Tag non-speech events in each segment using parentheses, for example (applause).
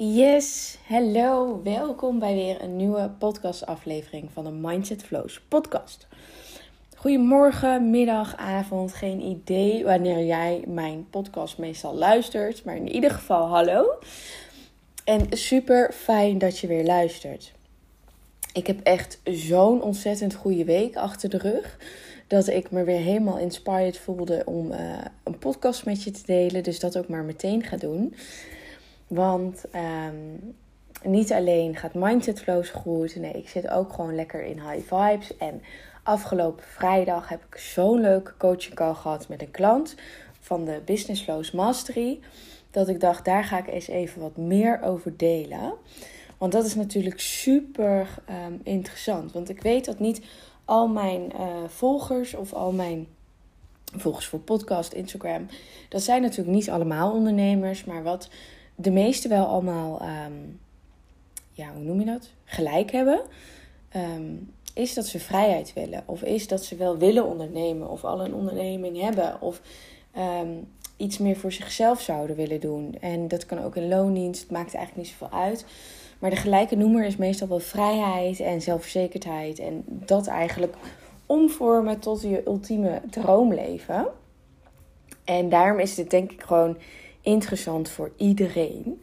Yes, hallo, welkom bij weer een nieuwe podcastaflevering van de Mindset Flows podcast. Goedemorgen, middag, avond, geen idee wanneer jij mijn podcast meestal luistert, maar in ieder geval hallo. En super fijn dat je weer luistert. Ik heb echt zo'n ontzettend goede week achter de rug. Dat ik me weer helemaal inspired voelde om uh, een podcast met je te delen. Dus dat ook maar meteen ga doen. Want um, niet alleen gaat Mindset Flows goed. Nee, ik zit ook gewoon lekker in high vibes. En afgelopen vrijdag heb ik zo'n leuke coaching call gehad met een klant van de Business Flows Mastery. Dat ik dacht, daar ga ik eens even wat meer over delen. Want dat is natuurlijk super um, interessant. Want ik weet dat niet al mijn uh, volgers of al mijn volgers voor podcast, Instagram, dat zijn natuurlijk niet allemaal ondernemers. Maar wat de meeste wel allemaal, um, ja, hoe noem je dat? Gelijk hebben. Um, is dat ze vrijheid willen. Of is dat ze wel willen ondernemen. Of al een onderneming hebben. Of um, iets meer voor zichzelf zouden willen doen. En dat kan ook in loondienst. Het maakt eigenlijk niet zoveel uit. Maar de gelijke noemer is meestal wel vrijheid en zelfverzekerdheid. En dat eigenlijk omvormen tot je ultieme droomleven. En daarom is dit denk ik gewoon interessant voor iedereen.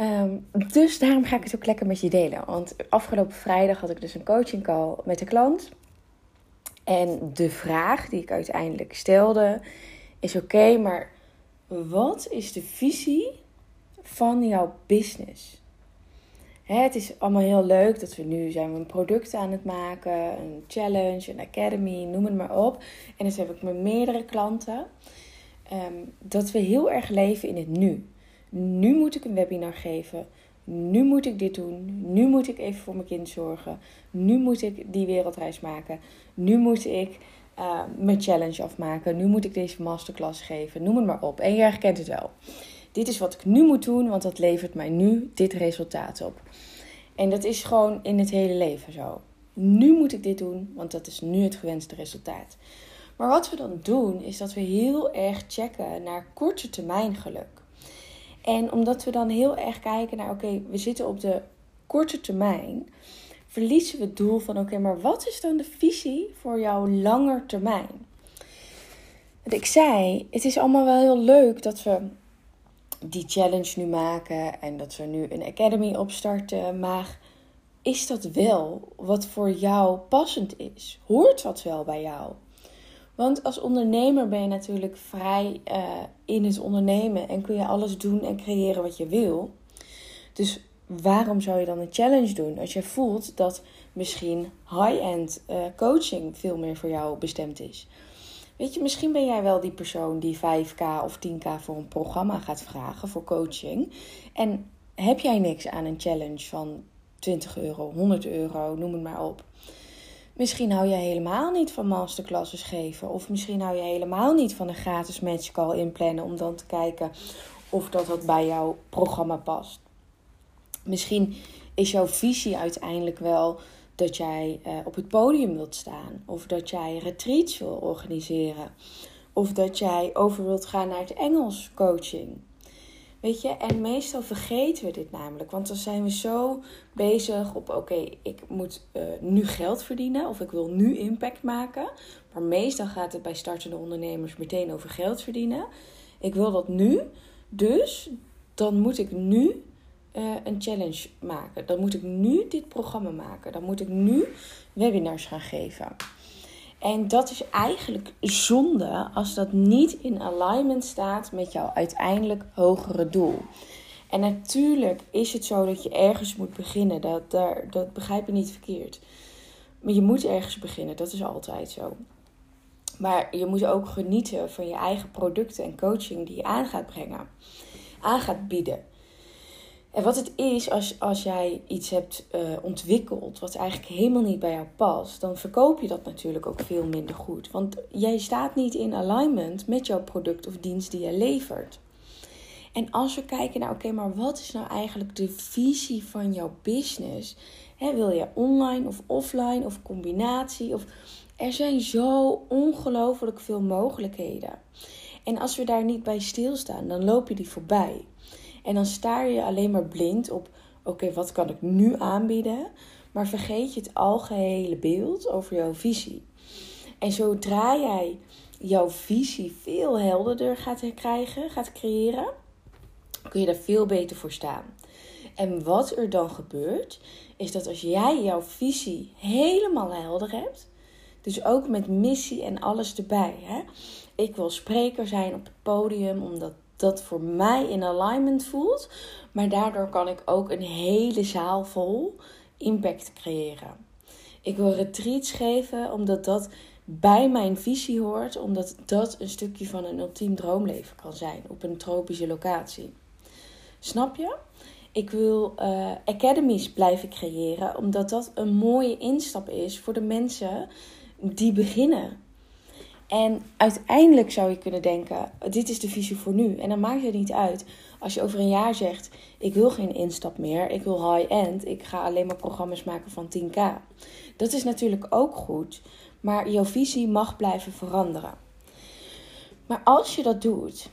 Um, dus daarom ga ik het ook lekker met je delen. Want afgelopen vrijdag had ik dus een coaching call met de klant. En de vraag die ik uiteindelijk stelde is: oké, maar wat is de visie van jouw business? het is allemaal heel leuk dat we nu zijn we een product aan het maken, een challenge, een academy, noem het maar op. En dus heb ik met meerdere klanten. Um, dat we heel erg leven in het nu. Nu moet ik een webinar geven. Nu moet ik dit doen. Nu moet ik even voor mijn kind zorgen. Nu moet ik die wereldreis maken. Nu moet ik uh, mijn challenge afmaken. Nu moet ik deze masterclass geven. Noem het maar op. En je herkent het wel. Dit is wat ik nu moet doen, want dat levert mij nu dit resultaat op. En dat is gewoon in het hele leven zo. Nu moet ik dit doen, want dat is nu het gewenste resultaat. Maar wat we dan doen, is dat we heel erg checken naar korte termijn geluk. En omdat we dan heel erg kijken naar, oké, we zitten op de korte termijn, verliezen we het doel van, oké, maar wat is dan de visie voor jouw langer termijn? Want ik zei, het is allemaal wel heel leuk dat we die challenge nu maken en dat we nu een academy opstarten, maar is dat wel wat voor jou passend is? Hoort dat wel bij jou? Want als ondernemer ben je natuurlijk vrij uh, in het ondernemen en kun je alles doen en creëren wat je wil. Dus waarom zou je dan een challenge doen als je voelt dat misschien high-end uh, coaching veel meer voor jou bestemd is? Weet je, misschien ben jij wel die persoon die 5k of 10k voor een programma gaat vragen voor coaching. En heb jij niks aan een challenge van 20 euro, 100 euro, noem het maar op. Misschien hou je helemaal niet van masterclasses geven. Of misschien hou je helemaal niet van een gratis match call inplannen om dan te kijken of dat wat bij jouw programma past. Misschien is jouw visie uiteindelijk wel dat jij uh, op het podium wilt staan. Of dat jij retreats wil organiseren. Of dat jij over wilt gaan naar het Engels coaching. Weet je, en meestal vergeten we dit namelijk. Want dan zijn we zo bezig op: oké, ik moet uh, nu geld verdienen of ik wil nu impact maken. Maar meestal gaat het bij startende ondernemers meteen over geld verdienen. Ik wil dat nu, dus dan moet ik nu uh, een challenge maken. Dan moet ik nu dit programma maken. Dan moet ik nu webinars gaan geven. En dat is eigenlijk zonde als dat niet in alignment staat met jouw uiteindelijk hogere doel. En natuurlijk is het zo dat je ergens moet beginnen. Dat, daar, dat begrijp je niet verkeerd. Maar je moet ergens beginnen, dat is altijd zo. Maar je moet ook genieten van je eigen producten en coaching die je aan gaat brengen, aan gaat bieden. En wat het is als, als jij iets hebt uh, ontwikkeld wat eigenlijk helemaal niet bij jou past, dan verkoop je dat natuurlijk ook veel minder goed. Want jij staat niet in alignment met jouw product of dienst die je levert. En als we kijken naar, oké, maar wat is nou eigenlijk de visie van jouw business? wil je online of offline of combinatie? Of... Er zijn zo ongelooflijk veel mogelijkheden. En als we daar niet bij stilstaan, dan loop je die voorbij. En dan staar je alleen maar blind op: oké, wat kan ik nu aanbieden? Maar vergeet je het algehele beeld over jouw visie. En zodra jij jouw visie veel helderder gaat krijgen, gaat creëren, kun je daar veel beter voor staan. En wat er dan gebeurt, is dat als jij jouw visie helemaal helder hebt, dus ook met missie en alles erbij. Hè? Ik wil spreker zijn op het podium, omdat dat voor mij in alignment voelt. Maar daardoor kan ik ook een hele zaal vol impact creëren. Ik wil retreats geven, omdat dat bij mijn visie hoort, omdat dat een stukje van een ultiem droomleven kan zijn op een tropische locatie. Snap je? Ik wil uh, academies blijven creëren, omdat dat een mooie instap is voor de mensen die beginnen. En uiteindelijk zou je kunnen denken: dit is de visie voor nu. En dan maakt het niet uit als je over een jaar zegt: ik wil geen instap meer, ik wil high-end, ik ga alleen maar programma's maken van 10k. Dat is natuurlijk ook goed, maar jouw visie mag blijven veranderen. Maar als je dat doet,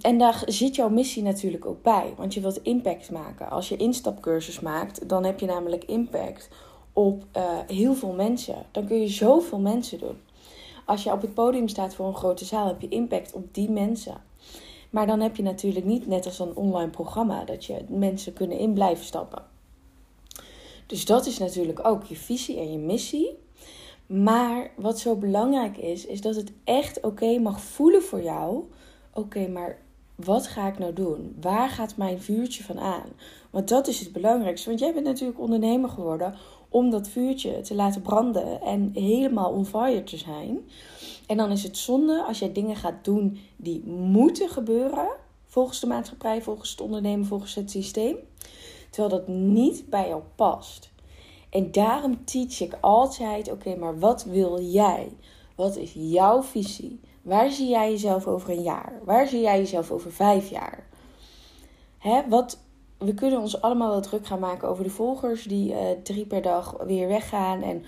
en daar zit jouw missie natuurlijk ook bij, want je wilt impact maken. Als je instapcursus maakt, dan heb je namelijk impact op uh, heel veel mensen. Dan kun je zoveel mensen doen. Als je op het podium staat voor een grote zaal, heb je impact op die mensen. Maar dan heb je natuurlijk niet net als een online programma dat je mensen kunnen in blijven stappen. Dus dat is natuurlijk ook je visie en je missie. Maar wat zo belangrijk is, is dat het echt oké mag voelen voor jou. Oké, maar wat ga ik nou doen? Waar gaat mijn vuurtje van aan? Want dat is het belangrijkste. Want jij bent natuurlijk ondernemer geworden om dat vuurtje te laten branden en helemaal on fire te zijn. En dan is het zonde als jij dingen gaat doen die moeten gebeuren volgens de maatschappij, volgens het ondernemen, volgens het systeem, terwijl dat niet bij jou past. En daarom teach ik altijd: oké, maar wat wil jij? Wat is jouw visie? Waar zie jij jezelf over een jaar? Waar zie jij jezelf over vijf jaar? Hè, wat, we kunnen ons allemaal wel druk gaan maken over de volgers die uh, drie per dag weer weggaan en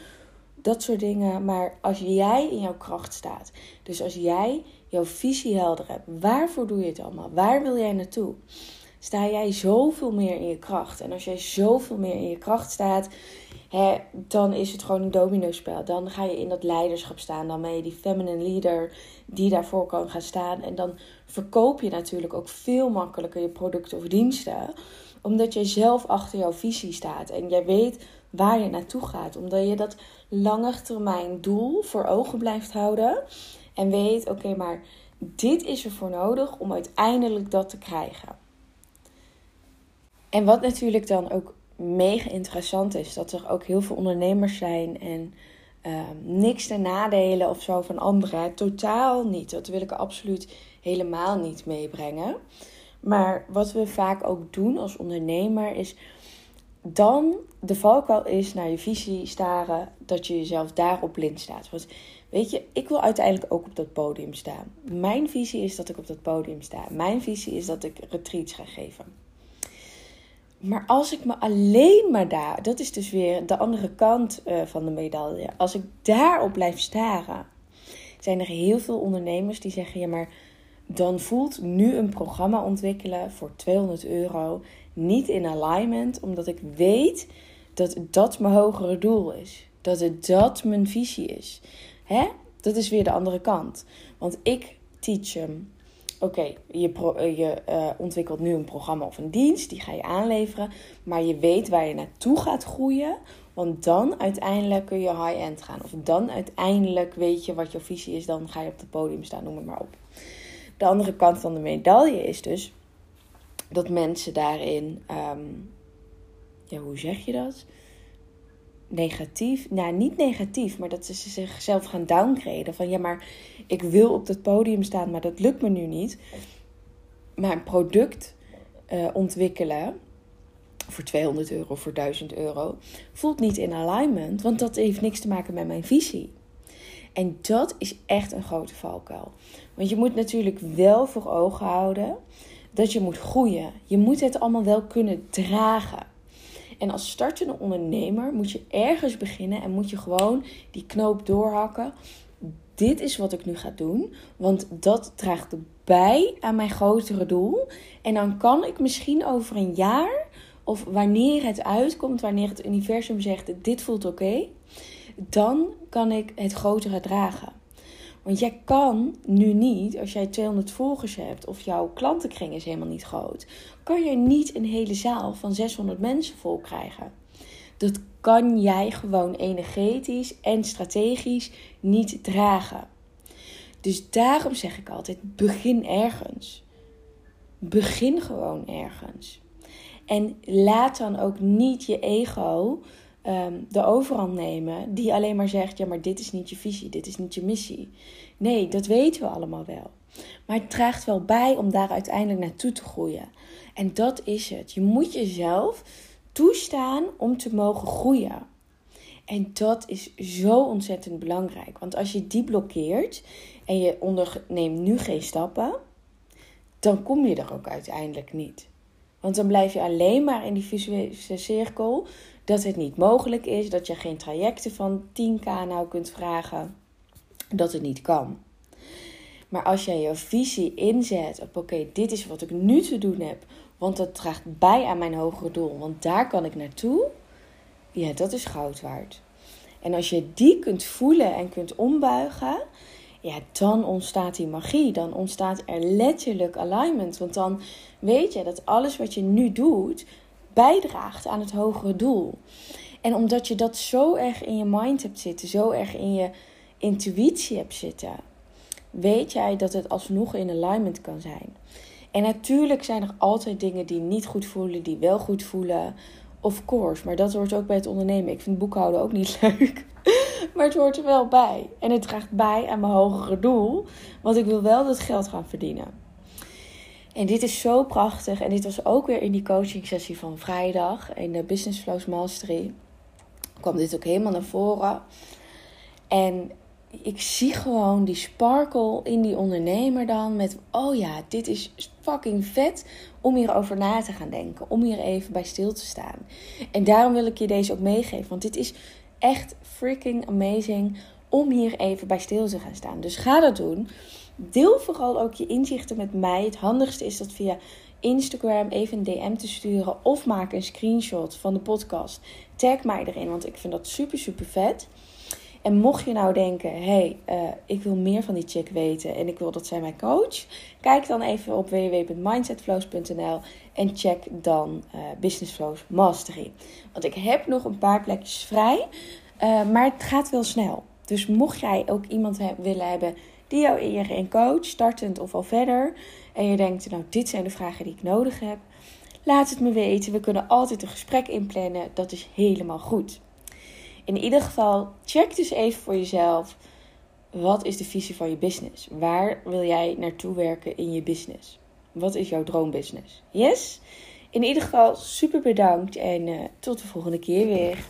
dat soort dingen. Maar als jij in jouw kracht staat, dus als jij jouw visie helder hebt, waarvoor doe je het allemaal? Waar wil jij naartoe? Sta jij zoveel meer in je kracht? En als jij zoveel meer in je kracht staat, dan is het gewoon een domino-spel. Dan ga je in dat leiderschap staan. Dan ben je die feminine leader die daarvoor kan gaan staan. En dan verkoop je natuurlijk ook veel makkelijker je producten of diensten. Omdat jij zelf achter jouw visie staat. En jij weet waar je naartoe gaat. Omdat je dat lange termijn doel voor ogen blijft houden. En weet, oké, maar dit is er voor nodig om uiteindelijk dat te krijgen. En wat natuurlijk dan ook mega interessant is, dat er ook heel veel ondernemers zijn en ehm, niks te nadelen of zo van anderen. Totaal niet. Dat wil ik absoluut helemaal niet meebrengen. Maar wat we vaak ook doen als ondernemer is dan de valkuil is naar je visie staren, dat je jezelf daarop blind staat. Want weet je, ik wil uiteindelijk ook op dat podium staan. Mijn visie is dat ik op dat podium sta. Mijn visie is dat ik retreats ga geven. Maar als ik me alleen maar daar, dat is dus weer de andere kant uh, van de medaille. Als ik daarop blijf staren, zijn er heel veel ondernemers die zeggen: ja, maar dan voelt nu een programma ontwikkelen voor 200 euro niet in alignment, omdat ik weet dat dat mijn hogere doel is. Dat het dat mijn visie is. Hè? Dat is weer de andere kant. Want ik teach hem. Oké, je, eh, je uh, ontwikkelt nu een programma of een dienst, die ga je aanleveren. Maar je weet waar je naartoe gaat groeien. Want dan uiteindelijk kun je high-end gaan. Of dan uiteindelijk weet je wat jouw visie is. Dan ga je op het podium staan, noem het maar op. De andere kant van de medaille is dus dat mensen daarin, ehm, ja, hoe zeg je dat? Negatief, nou niet negatief, maar dat ze zichzelf gaan downgraden. Van ja, maar ik wil op dat podium staan, maar dat lukt me nu niet. Maar een product uh, ontwikkelen voor 200 euro, voor 1000 euro, voelt niet in alignment, want dat heeft niks te maken met mijn visie. En dat is echt een grote valkuil. Want je moet natuurlijk wel voor ogen houden dat je moet groeien. Je moet het allemaal wel kunnen dragen. En als startende ondernemer moet je ergens beginnen en moet je gewoon die knoop doorhakken dit is wat ik nu ga doen, want dat draagt bij aan mijn grotere doel. En dan kan ik misschien over een jaar, of wanneer het uitkomt, wanneer het universum zegt: dit voelt oké, dan kan ik het grotere dragen. Want jij kan nu niet, als jij 200 volgers hebt of jouw klantenkring is helemaal niet groot, kan je niet een hele zaal van 600 mensen vol krijgen. Dat kan jij gewoon energetisch en strategisch niet dragen. Dus daarom zeg ik altijd: begin ergens. Begin gewoon ergens. En laat dan ook niet je ego um, de overhand nemen, die alleen maar zegt: ja, maar dit is niet je visie, dit is niet je missie. Nee, dat weten we allemaal wel. Maar het draagt wel bij om daar uiteindelijk naartoe te groeien. En dat is het. Je moet jezelf toestaan om te mogen groeien. En dat is zo ontzettend belangrijk. Want als je die blokkeert en je onderneemt nu geen stappen, dan kom je er ook uiteindelijk niet. Want dan blijf je alleen maar in die visuele cirkel dat het niet mogelijk is, dat je geen trajecten van 10k nou kunt vragen, dat het niet kan. Maar als jij je visie inzet op oké, dit is wat ik nu te doen heb, want dat draagt bij aan mijn hogere doel, want daar kan ik naartoe, ja, dat is goud waard. En als je die kunt voelen en kunt ombuigen, ja, dan ontstaat die magie. Dan ontstaat er letterlijk alignment. Want dan weet je dat alles wat je nu doet bijdraagt aan het hogere doel. En omdat je dat zo erg in je mind hebt zitten, zo erg in je intuïtie hebt zitten, weet jij dat het alsnog in alignment kan zijn. En natuurlijk zijn er altijd dingen die niet goed voelen, die wel goed voelen. Of course, maar dat hoort ook bij het ondernemen. Ik vind boekhouden ook niet (laughs) leuk. Maar het hoort er wel bij. En het draagt bij aan mijn hogere doel. Want ik wil wel dat geld gaan verdienen. En dit is zo prachtig. En dit was ook weer in die coaching sessie van vrijdag. In de Business Flows Mastery. Kwam dit ook helemaal naar voren. En ik zie gewoon die sparkle in die ondernemer dan. Met, oh ja, dit is fucking vet om hierover na te gaan denken. Om hier even bij stil te staan. En daarom wil ik je deze ook meegeven. Want dit is echt freaking amazing om hier even bij stil te gaan staan. Dus ga dat doen. Deel vooral ook je inzichten met mij. Het handigste is dat via Instagram even een DM te sturen of maak een screenshot van de podcast. Tag mij erin, want ik vind dat super super vet. En mocht je nou denken, hey, uh, ik wil meer van die chick weten en ik wil dat zij mij coach, kijk dan even op www.mindsetflows.nl en check dan uh, Business Flows Mastery. Want ik heb nog een paar plekjes vrij, uh, maar het gaat wel snel. Dus mocht jij ook iemand willen hebben die jou in coach, startend of al verder, en je denkt, nou, dit zijn de vragen die ik nodig heb, laat het me weten. We kunnen altijd een gesprek inplannen. Dat is helemaal goed. In ieder geval, check dus even voor jezelf. Wat is de visie van je business? Waar wil jij naartoe werken in je business? Wat is jouw droombusiness? Yes? In ieder geval, super bedankt en uh, tot de volgende keer weer.